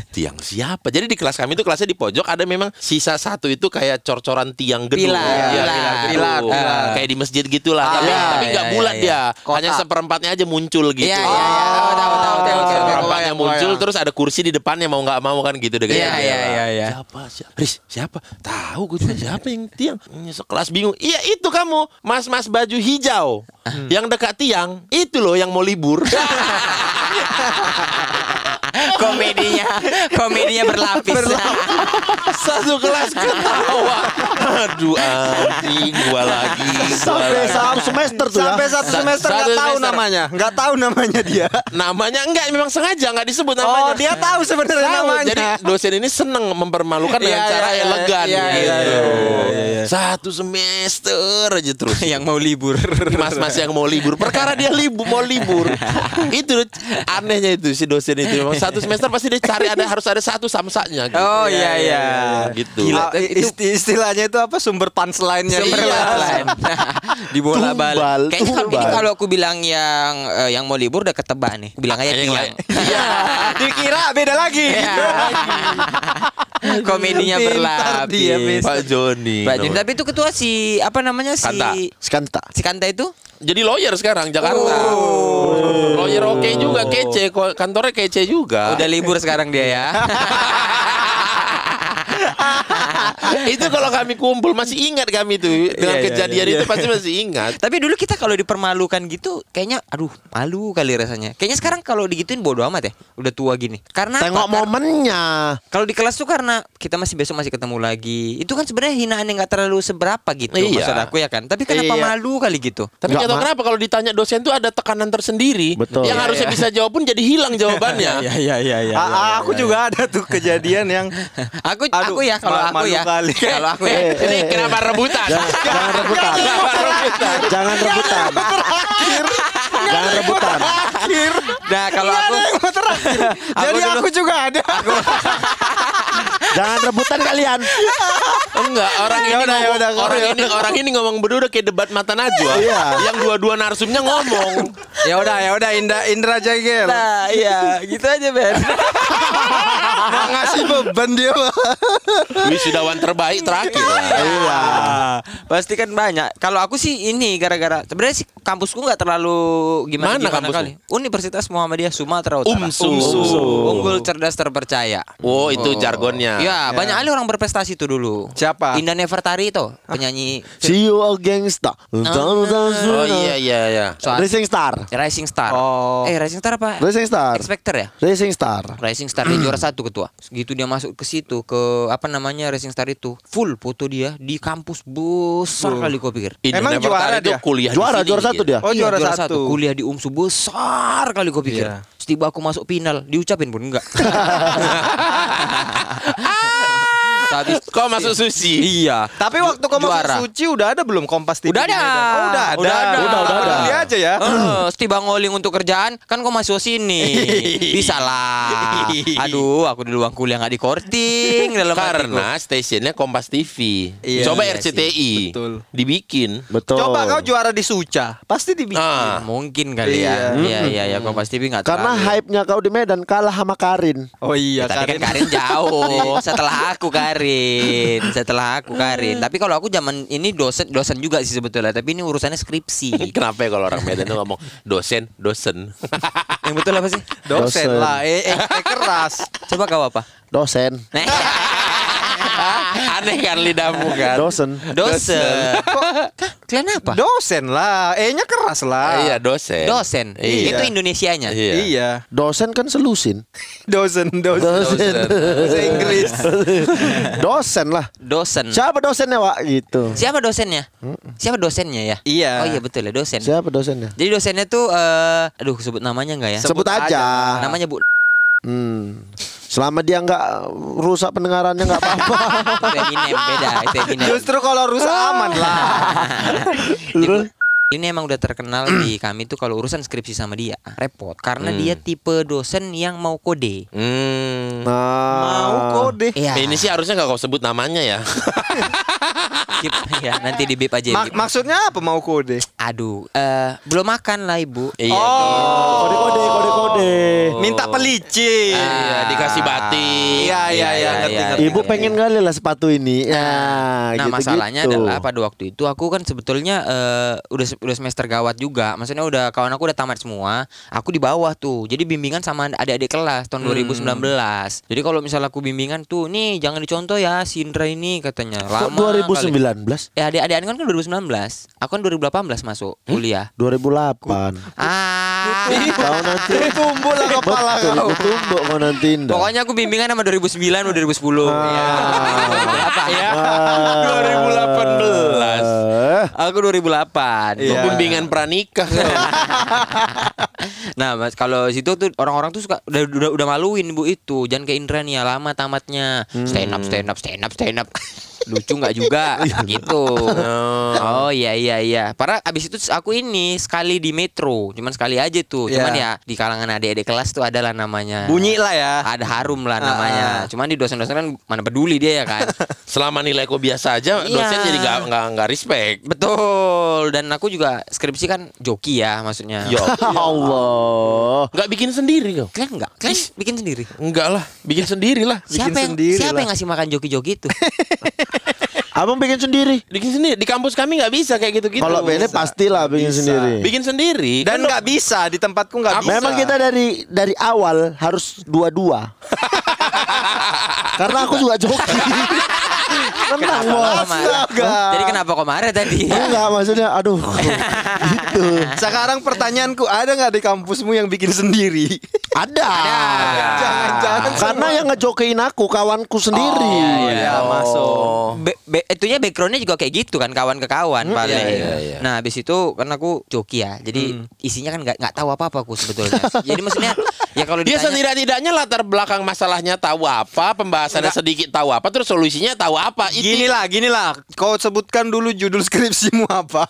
Tiang siapa? Jadi di kelas kami itu kelasnya di pojok ada memang sisa satu itu kayak cor-coran tiang gedung. Pilar, Iya, pilar, gedung. pilar, pilar. Kayak di masjid gitulah. tapi iya, tapi nggak iya, bulat iya, dia. Kotak. Hanya seperempatnya aja muncul gitu. Iya, iya, iya. Oh. Seperempatnya muncul terus ada kursi di depannya mau nggak mau kan gitu deh Iya, kayaknya. iya, iya, iya. Siapa? Siapa? Riz, siapa? Tahu gue juga siapa yang tiang. Sekelas bingung. Iya itu kamu, mas-mas baju hijau. yang dekat tiang, itu loh yang mau libur. (laughs) (laughs) komedinya komedinya berlapis. Satu kelas ketawa. Aduh, anjing gua lagi. gua Sampai lagi. satu semester tuh ya. Sampai satu Sa- semester satu nggak tahu semester. namanya, nggak tahu namanya dia. Namanya enggak memang sengaja enggak disebut namanya. Oh, dia tahu sebenarnya Tahu, namanya. Jadi dosen ini seneng mempermalukan dengan Iya, cara iya, elegan iya, gitu. iya, iya. Satu semester aja terus. yang mau libur. Mas-mas yang mau libur, perkara dia libur mau libur. (laughs) itu anehnya itu si dosen itu. Memang satu semester pasti dia cari ada harus ada satu samsaknya gitu. Oh iya iya. Gitu. Ah, isti- istilahnya itu apa sumber punchline-nya. Sumber Iya. punchline. (laughs) Dibola balik. Tumbal, Kayaknya kalau, tumbal. ini kalau aku bilang yang eh, yang mau libur udah ketebak nih. Bilang aja Yang lain. (laughs) Iya. Dikira beda lagi. Iya. (laughs) Komedinya berlapis. Pak Joni. Pak Joni, tapi itu ketua si apa namanya si Kanta. Skanta. si Kanta itu? Jadi lawyer sekarang Jakarta. Lawyer oke juga kece, kantornya kece juga. Udah libur sekarang dia ya. (laughs) (laughs) itu kalau kami kumpul masih ingat kami tuh dengan Iya, iya, kejadian iya, itu iya. pasti masih ingat. Tapi dulu kita kalau dipermalukan gitu kayaknya aduh malu kali rasanya. Kayaknya sekarang kalau digituin bodo amat ya. Udah tua gini. Karena Tengok apa? Momennya. Kalau di kelas tuh karena kita masih besok masih ketemu lagi. Itu kan sebenarnya hinaan yang nggak terlalu seberapa gitu Iya. maksud aku ya kan. Tapi kenapa Iya. malu kali gitu? Tapi Nggak, tahu kenapa kalau ditanya dosen tuh ada tekanan tersendiri Betul. yang Iya, harusnya bisa jawab pun jadi hilang (laughs) jawabannya. iya iya iya. Ah, ah, aku juga ada tuh kejadian yang (laughs) Aku Aduh, aku ya kalau aku malu ya. kali. Kalau aku ya. Eh, Ini kenapa rebutan? Jangan rebutan. Kenapa rebutan? Jangan rebutan. Jangan rebutan. Nah, kalau aku terakhir. Jadi aku juga ada. Jangan rebutan kalian. Enggak, orang ini Yaudah, ngomong, yaudah, orang yaudah. ini orang ini ngomong berdua udah kayak debat mata najwa. Iya. Yang dua-dua narsumnya ngomong. Ya udah, ya udah Indra Indra Jagel. Nah, iya, gitu aja, Ben. Mau ngasih beban dia. Wisudawan terbaik terakhir. Iya. Pasti kan banyak. Kalau aku sih ini gara-gara sebenarnya sih kampusku nggak terlalu gimana Mana gimana kali. Universitas Muhammadiyah Sumatera Utara. Umsu. Unggul cerdas terpercaya. Oh, itu jargonnya. Ya, banyak kali orang berprestasi itu dulu. Siapa? Indah Nefertari itu, penyanyi See you a gangsta. Oh iya iya iya. soal Rising Star. Rising Star. Oh. Eh, Rising Star apa? Rising Star. Expector ya? Rising Star. Rising Star dia juara satu ketua. Gitu dia masuk ke situ ke apa namanya Rising Star itu full foto dia di kampus besar kali kau pikir. Indah Emang juara dia? kuliah di Juara juara satu dia. Oh, Iya, juara satu. Kuliah di UMSU besar kali kau pikir. Iya. Setiba aku masuk final, diucapin pun enggak. (laughs) Habis Kau masuk sushi. Iya. Tapi waktu kau Juara. masuk suci udah ada belum Kompas TV? Udah ada. Oh, udah ada. Udah ada. Udah, udah ada. Beli aja ya. (clears throat) Eh, setiba ngoling untuk kerjaan kan kau masuk sini (laughs) bisa lah aduh aku di ruang kuliah nggak di korting dalam. Karena stasiunnya Kompas TV. Iya, Coba iya RCTI. Betul. Dibikin. Betul. Coba kau juara di Suca, pasti dibikin. Ah. mungkin kali ya iya iya ya kau pasti tapi nggak Karena hype-nya kau di Medan kalah sama Karin. Oh iya, Ya, tapi kan Karin jauh (laughs) setelah aku Karin (laughs) setelah aku Karin tapi kalau aku zaman ini dosen dosen juga sih sebetulnya tapi ini urusannya skripsi (laughs) Kenapa ya kalau orang Medan tuh ngomong dosen, dosen. (laughs) yang betul apa sih Dosen Dosen. lah, eh, eh, eh, keras. coba kau apa Dosen. Aneh kan lidahmu kan. Dosen. dosen kalian apa Dosen lah, E-nya keras lah. Iya dosen. dosen Iya. itu Indonesianya Iya. Iya. Dosen kan selusin. (laughs) Dosen, dosen. Dosen. Bahasa Inggris. (laughs) Dosen lah. dosen Siapa dosennya, Wak? Gitu. Siapa dosennya? Siapa dosennya ya? Iya. Oh iya betul ya dosen. Siapa dosennya? Jadi dosennya tuh eh aduh sebut namanya enggak ya? Sebut aja. Namanya Bu Hmm. Selama dia nggak rusak pendengarannya nggak apa-apa. (laughs) Eminem beda, itu Eminem. Justru kalau rusak aman lah. (laughs) Ini emang udah terkenal di (clears throat) kami tuh kalau urusan skripsi sama dia repot karena dia tipe dosen yang mau kode. Hmm. Mau Nah, kode. Iya. Ini sih harusnya nggak kau sebut namanya ya. (laughs) Skip. ya nanti di bip aja. Mak- bip. maksudnya apa mau kode? Aduh, eh belum makan lah ibu. Iya. Oh, kode-kode, kode-kode. minta pelicin. Iya, dikasih batik. Iya, iya, iya, ngerti, ngerti. Ibu pengen kali lah sepatu ini. Ya, Nah gitu-gitu. masalahnya adalah pada waktu itu aku kan sebetulnya eh, udah udah semester gawat juga. Maksudnya udah kawan aku udah tamat semua. Aku di bawah tuh. Jadi bimbingan sama adik-adik kelas tahun Hmm. 2019. Jadi kalau misalnya aku bimbingan tuh, nih jangan dicontoh ya si Indra ini katanya. Kok Lama 2019? kali. Ya adik-adik kan kan 2019. Aku kan 2018 masuk kuliah. 2008. Ah. Kau nanti Tumbuh lah kepala kau. ibu tumbuk kau nanti. Pokoknya aku bimbingan sama 2009 atau 2010. Apa ya? Ah. 2018. Eh, Aku 2008. Iya. Bimbingan pranikah. Nah, Mas, kalau situ tuh orang-orang tuh suka udah, udah udah maluin Bu itu. Jangan kayak Indra nih, ya, lama tamatnya. Stand up, stand up, stand up, stand up. Lucu nggak juga (laughs) gitu. Oh iya iya iya. Para abis itu aku ini sekali di metro, cuman sekali aja tuh. Cuman Iya. ya di kalangan adik-adik kelas tuh adalah namanya. Bunyi lah ya. Ada harum lah namanya. Cuman di dosen-dosen kan mana peduli dia ya kan. (laughs) Selama nilai kau biasa aja, Iya. dosen jadi nggak nggak nggak respect. Betul. Dan aku juga skripsi kan joki ya maksudnya. (laughs) Yo, Allah. nggak bikin sendiri kau. Kalian enggak? Kalian bikin sendiri? Enggak lah, bikin sendiri lah. Bikin siapa yang sendiri siapa lah. yang ngasih makan joki-joki itu? Abang bikin sendiri. Bikin sendiri. Di kampus kami nggak bisa kayak gitu-gitu. Kalau Bene pastilah bikin Bisa. sendiri. bikin sendiri. Dan Kan nggak bisa di tempatku nggak bisa. Memang kita dari dari awal harus dua-dua. (laughs) Karena aku juga joki. (laughs) Tenang bos. Astaga. Jadi kenapa kok marah tadi? Enggak maksudnya aduh gitu. Sekarang pertanyaanku ada nggak di kampusmu yang bikin sendiri? Ada. Jangan-jangan Karena yang ngejokein aku kawanku sendiri. Oh, iya, masuk. Be, be, itunya backgroundnya juga kayak gitu kan kawan ke kawan paling. iya, iya, iya. Nah habis itu karena aku joki ya, jadi isinya kan nggak nggak tahu apa apa aku sebetulnya. jadi maksudnya ya kalau Dia ditanya setidak-tidaknya latar belakang masalahnya tahu apa, pembahasannya sedikit tahu apa, terus solusinya tahu apa. Gini lah, gini lah. Kau sebutkan dulu judul skripsimu apa?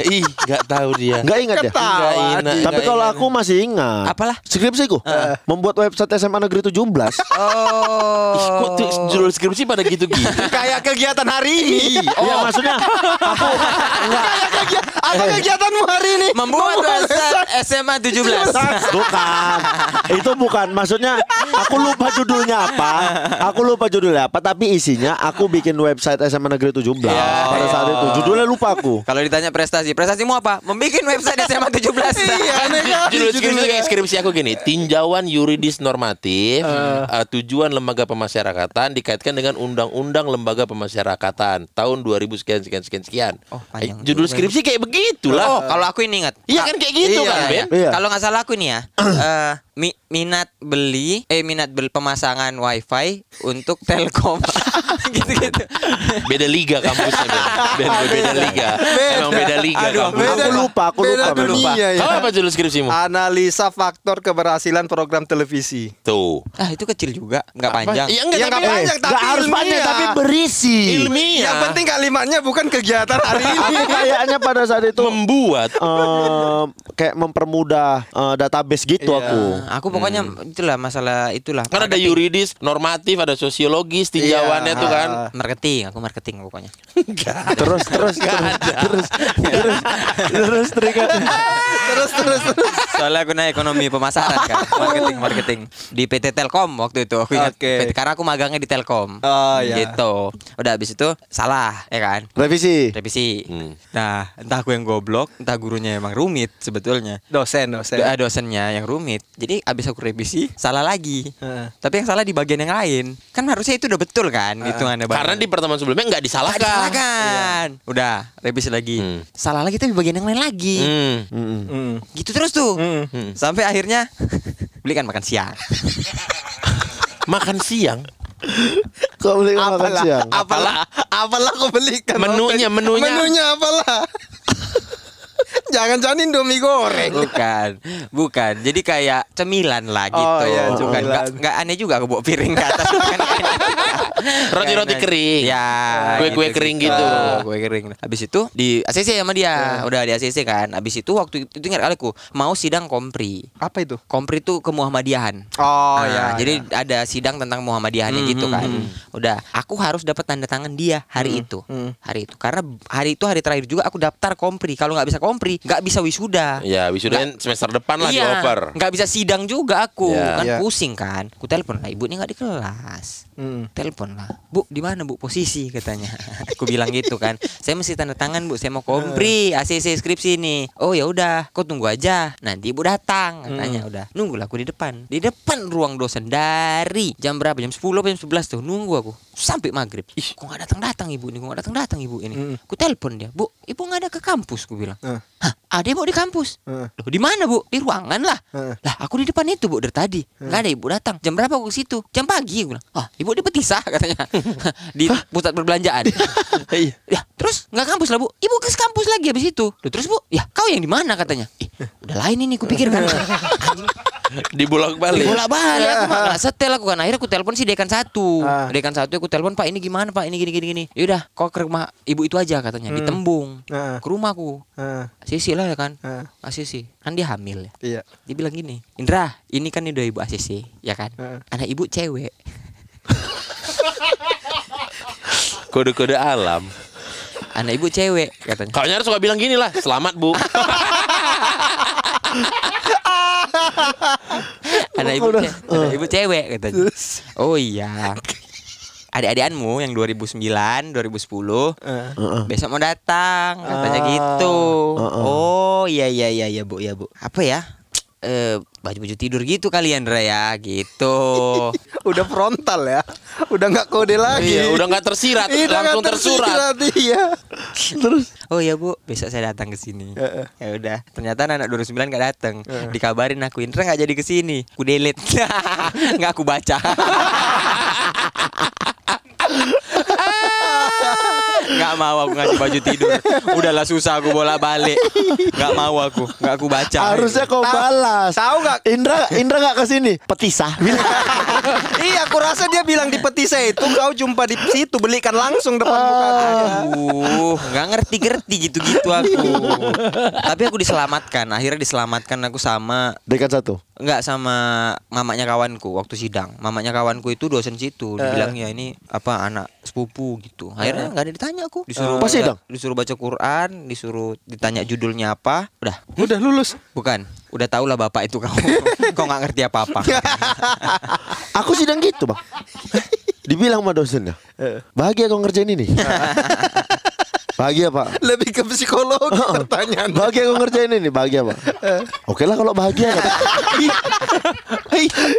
(laughs) Ih, nggak tahu dia. Nggak ingat ya? Nggak ingat, Tapi kalau aku masih ingat. Apalah? Skripsiku membuat website SMA Negeri 17. (laughs) Oh. Ih, kok tuh judul skripsi pada gitu-gitu? (laughs) Kayak kegiatan hari ini. Iya maksudnya aku Kayak kegiatan apa kegiatanmu hari ini? Membuat website SMA 17. bukan. Itu bukan. Maksudnya aku lupa judulnya apa. Aku lupa judulnya apa tapi isinya aku bikin website SMA Negeri 17 pada saat itu. Judulnya lupa aku. Kalau ditanya prestasi, prestasimu apa? Membikin website SMA 17. (laughs) Iya, aneh (laughs) kali Judul skripsi skripsi aku gini, tinjauan yuridis normatif, eh, tujuan lembaga pemasyarakatan dikaitkan dengan undang-undang lembaga pemasyarakatan tahun 2000 sekian sekian sekian sekian. Oh, panjang Eh, judul juga. skripsi kayak begitulah. Oh, kalau aku ini ingat. Iya kan kayak gitu Iya, kan, iya. Ben? Iya. Kalau nggak salah aku nih ya, (clears throat) eh, mi- minat beli, eh minat beli pemasangan wifi untuk Telkom, gitu-gitu. (laughs) Beda liga kampusnya, Ben. Ben, beda liga. Emang beda liga Aduh, kampus. Aku lupa, aku beda lupa. dunia ya. Kamu apa judul skripsimu? Analisa faktor keberhasilan program televisi. Tuh. Ah itu kecil juga, nggak Apa? panjang. Iya enggak Ya, tapi nggak panjang, tapi Gak harus panjang tapi berisi. ilmiah. Yang penting kalimatnya bukan kegiatan hari (laughs) ini. Kayaknya pada saat itu membuat em, kayak mempermudah eh, database gitu Iya. aku. Aku pokoknya itulah masalah itulah. kan ada yuridis, normatif, ada sosiologis, tinjauannya Iya. tuh kan. marketing, aku marketing pokoknya. (laughs) Terus terus terus terus terus terus terikat. terus terus terus. Soalnya aku naik ekonomi pemasaran kan, marketing marketing di PT Telkom waktu itu. Aku ingat Oke. PT karena aku magangnya di Telkom. Oh, iya. Gitu. Udah habis itu salah, ya kan? Revisi. Revisi. Hmm. Nah, entah aku yang goblok, entah gurunya emang rumit sebetulnya. Dosen, dosen. Do- dosennya yang rumit. Jadi abis aku revisi salah lagi. Heeh. Tapi yang salah di bagian yang lain. Kan harusnya itu udah betul kan hitungannya Bang. Karena di pertemuan sebelumnya nggak disalahkan. disalahkan. Udah, revisi lagi. Hmm. Salah lagi tapi bagian yang lain lagi. Hmm. Mm-mm. Hmm. Gitu terus tuh. Hmm. Sampai akhirnya (laughs) belikan makan siang. (laughs) Makan siang. Kok beli makan Apalah, siang? apalah, apalah kau belikan Menunya, menunya. Menunya apalah. (laughs) Jangan-jangan Indomie goreng. Bukan, bukan. Jadi kayak cemilan lah gitu. Oh, iya, Bukan, cemilan. nggak, nggak aneh juga aku bawa piring ke atas. Bukan (laughs) aneh. Roti-roti Nggak kering. Ya, Kue-kue kering gitu. Kue kering. Habis itu di ACC sama dia. Udah di ACC kan. Habis itu waktu itu ingat aku mau sidang kompri. Apa itu? Kompri itu ke Muhammadiyahan. Oh Nah, ya. jadi ada sidang tentang Muhammadiyahannya Hmm, gitu hmm, kan. Udah, aku harus dapat tanda tangan dia hari itu. hmm. Hari itu karena hari itu hari terakhir juga aku daftar kompri. Kalau nggak bisa kompri, nggak bisa wisuda. Ya, wisuda semester depan lah iya, dioper. nggak bisa sidang juga aku. Iya. Kan Iya. pusing kan. Ku telepon lah, ibu ini nggak di kelas. Hmm. Telepon lah, bu di mana bu posisi katanya. (laughs) Aku bilang gitu kan. Saya mesti tanda tangan bu, saya mau kompri ACC skripsi nih. Oh ya udah, kau tunggu aja. Nanti ibu datang katanya. Udah, nunggulah aku di depan. Di depan ruang dosen dari jam berapa? Jam 10 apa jam 11 tuh nunggu aku sampai maghrib. Ih, kok nggak datang datang ibu ini? Kok nggak datang datang ibu ini? Ku telepon dia, bu, ibu nggak ada ke kampus? Ku bilang. Eh. Hah, ada ibu di kampus? Eh. Loh, di mana bu? Di ruangan lah. Eh. Lah, aku di depan itu bu dari tadi. Nggak ada ibu datang. Jam berapa aku ke situ? Jam pagi. Aku bilang, ah ibu di petisah (laughs) katanya di pusat perbelanjaan. (laughs) Iya. ya terus nggak kampus lah bu. Ibu ke kampus lagi habis itu. Loh, terus bu, ya kau yang di mana katanya? Ih, udah lain ini kupikirkan. (laughs) Dibolak balik. Bola balik aku mah (laughs) nggak setel aku kan. Akhirnya aku telepon si dekan satu. Ah. dekan satu aku telepon pak ini gimana pak? Ini gini gini gini. Yaudah kau ke rumah ibu itu aja katanya. Di Tembung Ah. ke rumahku Ah, Sisi lah ya kan? Ah, Ah, Sisi kan dia hamil ya. Iya. dia bilang gini Indra ini kan udah ibu ACC ya kan? Heeh. anak ibu cewek. (laughs) Kode-kode alam. anak ibu cewek katanya. Kalau nyari suka bilang gini lah, selamat bu. (laughs) (laughs) anak ibu ce- anak ibu cewek katanya. Oh iya. Adik-adikanmu yang 2009 2010 Eh. besok mau datang katanya Ah. gitu. Oh iya iya iya ya bu. Ya bu. Apa ya eh baju-baju tidur gitu kalian Indra ya gitu (laughs) Udah frontal ya. Udah nggak kode lagi. Iya, udah nggak tersirat, Iya, langsung nggak tersurat. tersirat, Iya. (laughs) Terus Oh ya bu, besok saya datang ke sini. Heeh. Ya udah, ternyata anak 29 gak datang. Dikabarin aku Indra nggak jadi ke sini. Ku delete. (laughs) nggak aku baca. Nggak mau aku ngasih baju tidur. Udahlah susah aku bolak balik. Nggak mau aku. Nggak aku baca. Harusnya kau balas. Tahu nggak? Indra Indra nggak ke sini. Petisah. (laughs) iya, aku rasa dia bilang di petisa itu kau jumpa di situ belikan langsung depan muka dia. Aduh, nggak ngerti-ngerti gitu-gitu aku. Tapi aku diselamatkan. Akhirnya diselamatkan aku sama Dekan satu. Enggak sama mamanya kawanku waktu sidang. Mamanya kawanku itu dosen situ. Dibilang ya ini apa anak sepupu gitu. Akhirnya nggak ada ditanya aku. Disuruh Pas sidang? disuruh baca Quran, disuruh ditanya judulnya apa. Udah. Udah lulus. Bukan. Udah tau lah bapak itu kau. kau (laughs) nggak ngerti apa-apa. (laughs) Aku sidang gitu bang. (laughs) Dibilang sama dosennya. Bahagia kau ngerjain ini. Bahagia pak. Lebih ke psikologi pertanyaan. Bahagia kau ngerjain ini. Bahagia pak. Oke lah kalau bahagia. kata.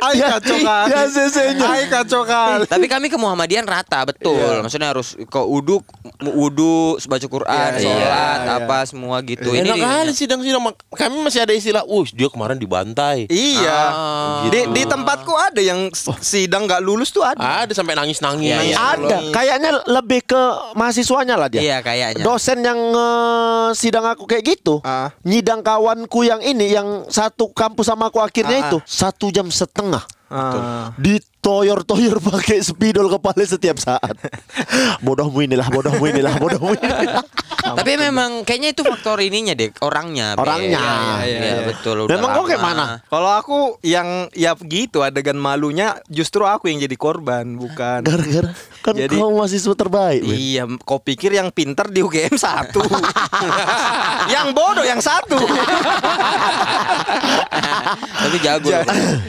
Ay kacau kali. Ya CC-nya. Ay kacau kali. Tapi kami ke Muhammadiyah rata betul. Maksudnya harus ke uduk, wudhu, baca Quran, Iya, sholat, iya, apa semua gitu. Enak di- kali sidang-sidang. Kami masih ada istilah, "Uh, dia kemarin dibantai." Iya. Ah. Di, di tempatku ada yang sidang nggak lulus tuh ada. Ada sampai nangis-nangis. Iya, iya. Ada. Kayaknya lebih ke mahasiswanya lah dia. Iya kayaknya. Dosen yang eh, sidang aku kayak gitu, Ah. nyidang kawanku yang ini, yang satu kampus sama aku akhirnya Ah, ah. itu satu jam setengah. Ah. Ditoyor-toyor pakai spidol kepala setiap saat. (laughs) bodohmu inilah, bodohmu inilah, bodohmu inilah. (laughs) Tapi memang kayaknya itu faktor ininya deh, orangnya. Be. Orangnya. Iya, Iya, iya, iya. betul. udah Memang kau kayak mana? Kalau aku yang ya gitu adegan malunya justru aku yang jadi korban bukan. Gara-gara kan Jadi- kau mahasiswa terbaik. Iya, kau pikir yang pinter di UGM satu, (laughs) yang bodoh yang satu. Tapi jago.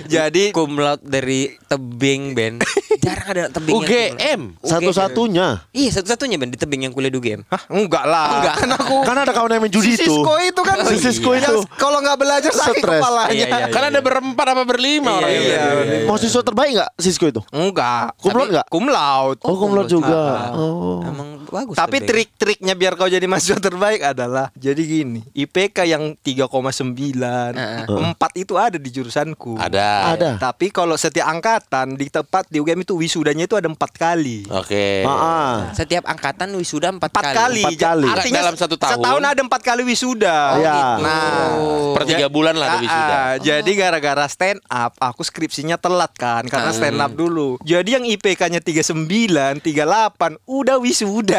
Jadi cum laude dari tebing Ben. (laughs) Jarang ada tebing. UGM. Satu-satunya. Iya satu-satunya Ben di tebing yang kuliah di UGM. Hah, enggak lah. Enggak. Kan aku Kan ada kawan yang main judi si itu. Sisko itu kan Si Sisko yang itu. kalau nggak belajar sakit Stres. kepalanya. Iya, iya, Kan ada berempat apa berlima orang Iya, itu. iya. Mahasiswa terbaik nggak Sisko itu? Enggak. Tapi- nggak? Cum laude. Oh, cum laude juga. Ah, ah. Oh. Emang bagus. Tapi trik-triknya biar kau jadi mahasiswa terbaik adalah jadi gini. IPK yang 3,9, Heeh. 4 itu ada di jurusanku. Ada. Ada. Tapi kalau setiap angkatan di tempat di UGM itu wisudanya itu ada empat kali. Oke. Ah, ah. Setiap angkatan wisuda empat, kali. Empat kali. Artinya Dalam satu tahun? Setahun ada empat kali wisuda. Iya. Nah, Per tiga bulan lah ada Ah, wisuda. ah, jadi gara-gara stand up, aku skripsinya telat kan karena stand up dulu. Jadi yang IPK-nya 39, 38 udah wisuda.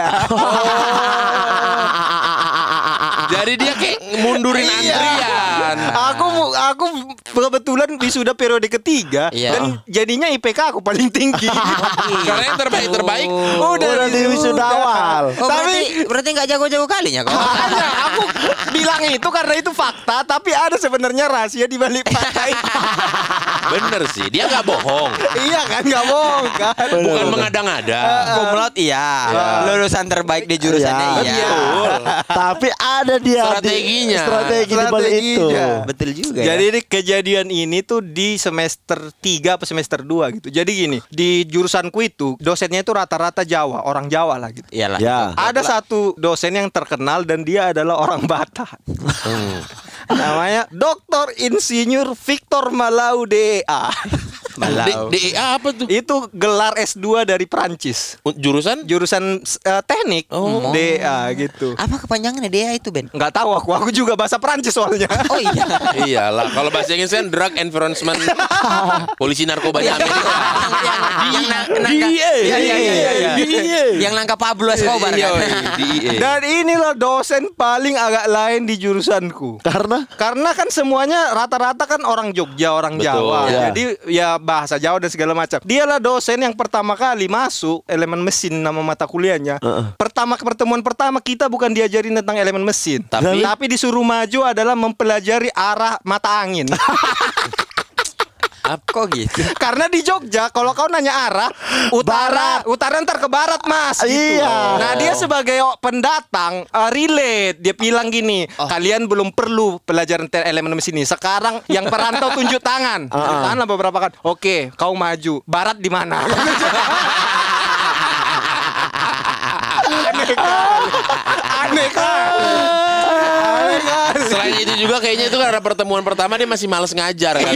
Jadi dia kayak mundurin Iya. antrian. aku aku kebetulan wisuda periode ketiga Iya. dan jadinya IPK aku paling tinggi. (laughs) Karena yang terbaik terbaik. Udah di wisuda awal. Oh, Tapi- berarti berarti nggak jago-jago kalinya kok. Aku bilang itu karena itu fakta, tapi ada sebenarnya rahasia di balik fakta itu. (laughs) Bener sih, dia nggak bohong. iya kan, nggak bohong kan. Bukan mengada-ngada. Cum laude iya. Lulusan terbaik di jurusannya Iya. iya. Betul. (laughs) Tapi ada dia di- Strateginya. strategi di balik itu. Betul juga Jadi ya. ini kejadian ini tuh di semester 3 apa semester 2 gitu. Jadi gini, di jurusanku itu dosennya itu rata-rata Jawa, orang Jawa lah gitu. Iyalah. Ya. Ada satu dosen yang terkenal dan dia adalah orang Batak. Namanya Dr. Insinyur Victor Malau DEA. Malau. DEA apa tuh? Itu gelar S2 dari Prancis. Jurusan? Jurusan eh, teknik Oh. DEA gitu. Apa kepanjangannya dia itu Ben? Nggak tahu aku, aku juga bahasa Prancis soalnya. Oh iya. (laughs) Iyalah, kalau bahasa Inggris kan Drug Enforcement (laughs) Polisi Narkoba Iya. Amerika. yang nang- nangka- DEA. Iya, iya, iya, iya. DEA. Yang nangkap Pablo Escobar Iya, kan. DEA. Dan inilah dosen paling agak lain di jurusanku. Karena Karena kan semuanya rata-rata kan orang Jogja, orang Betul. Jawa. Iya. Jadi ya bahasa Jawa dan segala macam. Dialah dosen yang pertama kali masuk elemen mesin nama mata kuliahnya. Pertama pertemuan pertama kita bukan diajarin tentang elemen mesin, Tapi? tapi disuruh maju adalah mempelajari arah mata angin. (laughs) Kok gitu? (laughs) Karena di Jogja kalau kau nanya arah utara, utara ntar ke barat mas. Gitu. Iya. Nah dia sebagai pendatang uh, relate dia bilang gini, kalian belum perlu pelajaran elemen mesin ini. Sekarang yang perantau tunjuk tangan, (laughs) tunjuk tangan beberapa kan. Oke, kau maju. Barat di mana? (laughs) Aneh kali. Aneh kali. Selain itu juga kayaknya itu karena pertemuan pertama dia masih males ngajar kan.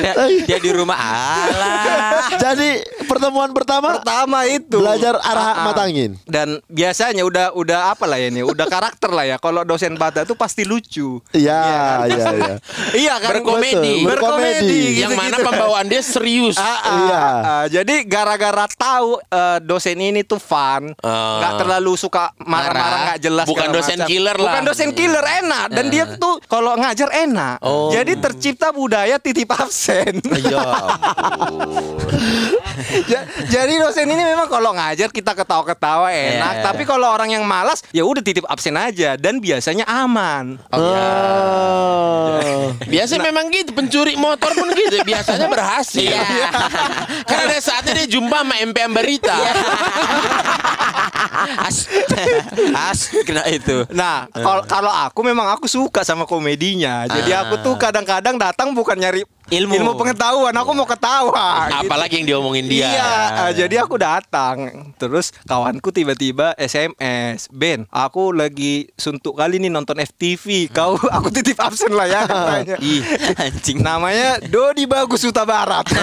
dia, dia (laughs) di rumah alah. jadi pertemuan pertama pertama itu belajar arah Ah, ah. mata angin. dan biasanya udah udah apa lah ya ini udah karakter lah ya kalau dosen bata itu pasti lucu Iya, iya, iya. (laughs) iya kan Berkomedi. Berkomedi Yang mana pembawaan dia serius. Ah, Iya. jadi gara-gara tahu eh, dosen ini tuh fun, nggak terlalu suka marah-marah nggak jelas. Bukan dosen macam. killer lah. Bukan dosen killer enak dan dia tuh kalau ngajar enak. Oh. Jadi tercipta budaya titip absen. Ya. (laughs) Ja- Jadi dosen ini memang kalau ngajar kita ketawa-ketawa enak, Iya. tapi kalau orang yang malas ya udah titip absen aja dan biasanya aman. Ah. Biasa memang gitu pencuri motor pun gitu biasanya berhasil. Iya. (laughs) Karena ada saatnya dia jumpa sama MPM Berita. (laughs) As, as kena itu. Nah, kalau kalau aku memang aku suka sama komedinya. Jadi Ah. aku tuh kadang-kadang datang bukan nyari Ilmu. ilmu pengetahuan, aku mau ketawa. gitu. Apalagi yang diomongin dia. Iya, eh, jadi aku datang. Terus kawanku tiba-tiba SMS, Ben, aku lagi suntuk kali nih nonton FTV. Kau, aku titip absen lah ya. (laughs) katanya. Ih, anjing. Namanya Dodi Bagus Huta Barat. (laughs)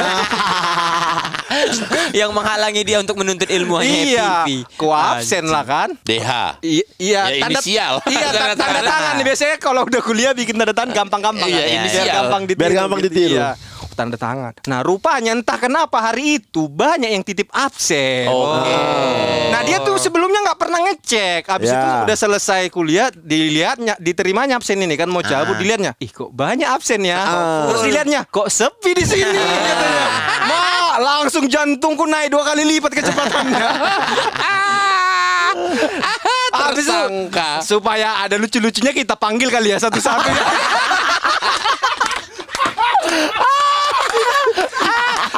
yang menghalangi dia untuk menuntut ilmu hanya iya, FTV. ku absen lah kan. DH. I- iya, Ya, inisial. Iya, ta- (laughs) Tanda tanda, tangan. biasanya kalau udah kuliah bikin tanda tangan gampang-gampang. Iya, kan? inisial. Biar gampang ditiru. Biar gampang gitu. ditiru. Iya. Tanda tangan. Nah, rupanya entah kenapa hari itu banyak yang titip absen. Oke. Nah, dia tuh sebelumnya nggak pernah ngecek. Habis Ya. itu udah selesai kuliah, dilihatnya, diterimanya absen ini kan mau cabut dilihatnya. Ih, kok banyak absen ya? Ah. Terus dilihatnya, kok sepi di sini (laughs) katanya. Ma, langsung jantungku naik dua kali lipat kecepatannya. (laughs) Habis itu supaya ada lucu-lucunya kita panggil kali ya satu-satu. (laughs)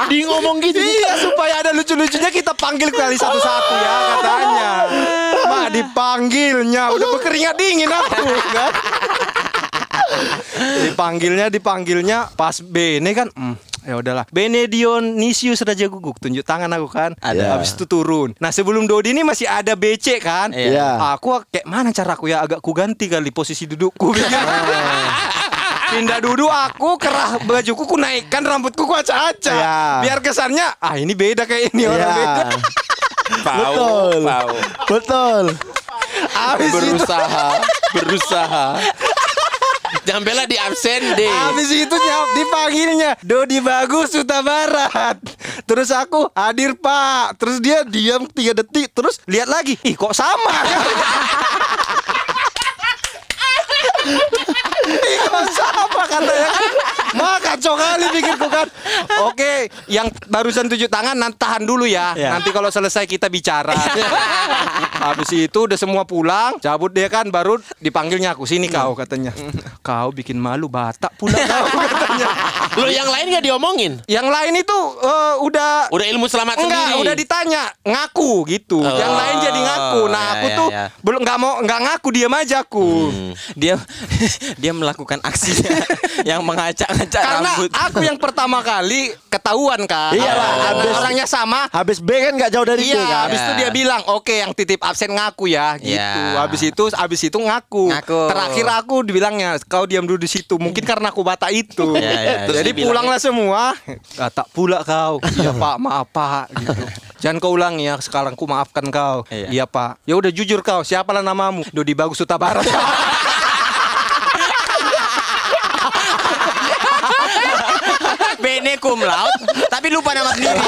Di ngomong gitu. iya supaya ada lucu-lucunya kita panggil kali satu-satu ya katanya. Mak dipanggilnya udah berkeringat dingin aku kan. dipanggilnya dipanggilnya pas Bene kan hmm, ya udahlah Bene Dionisius Raja Guguk tunjuk tangan aku kan Ada. habis itu turun nah sebelum Dodi ini masih ada BC kan Iya. aku kayak mana caraku ya agak ku ganti kali posisi dudukku pikir. (laughs) Pindah duduk aku kerah bajuku ku naikkan rambutku ku acak-acak Iya. biar kesannya ah ini beda kayak ini orang Iya. beda (laughs) Pau, Betul. pau. Betul. habis itu Berusaha, berusaha. Jangan bela di absen deh. Habis itu nyap dipanggilnya Dodi Bagus Suta Barat Terus aku hadir pak Terus dia diam 3 detik Terus lihat lagi Ih kok sama (laughs) Ih kok sama katanya kan Mah kacau kali pikirku kan (laughs) Oke Yang barusan tunjuk tangan Nanti tahan dulu ya Ya. Nanti kalau selesai kita bicara (laughs) Habis itu udah semua pulang Cabut dia kan Baru dipanggilnya aku Sini kau katanya (laughs) Kau bikin malu Batak pula kau katanya Lo yang lain gak diomongin? Yang lain itu eh, Udah Udah ilmu selamat Enggak, sendiri. udah ditanya, ngaku gitu. Oh. Yang lain jadi ngaku. Nah, Ya, aku ya, tuh ya. belum nggak mau nggak ngaku diam aja aku. Dia dia melakukan aksinya yang mengacak-ngacak Karena rambut. aku yang pertama kali ketahuan kan. Iyalah, Karena habis- orangnya sama. Habis B kan gak jauh dari B Iya, kan? habis itu dia bilang, "Oke, yang titip absen ngaku ya." gitu. Ya. Habis itu habis itu ngaku. Ngaku. Terakhir aku dibilangnya, "Kau diam dulu di situ." Mungkin karena aku Batak itu. Ya, ya, Terus Jadi pulanglah semua. Ah, tak pula kau. Iya, Pak, maaf, Pak gitu. Jangan kau ulangi ya, sekarang ku maafkan kau. Iya. Iya, Pak. Ya udah jujur kau, siapalah namamu? Dodi Bagus Suta (laughs) cum laut, tapi lupa nama sendiri.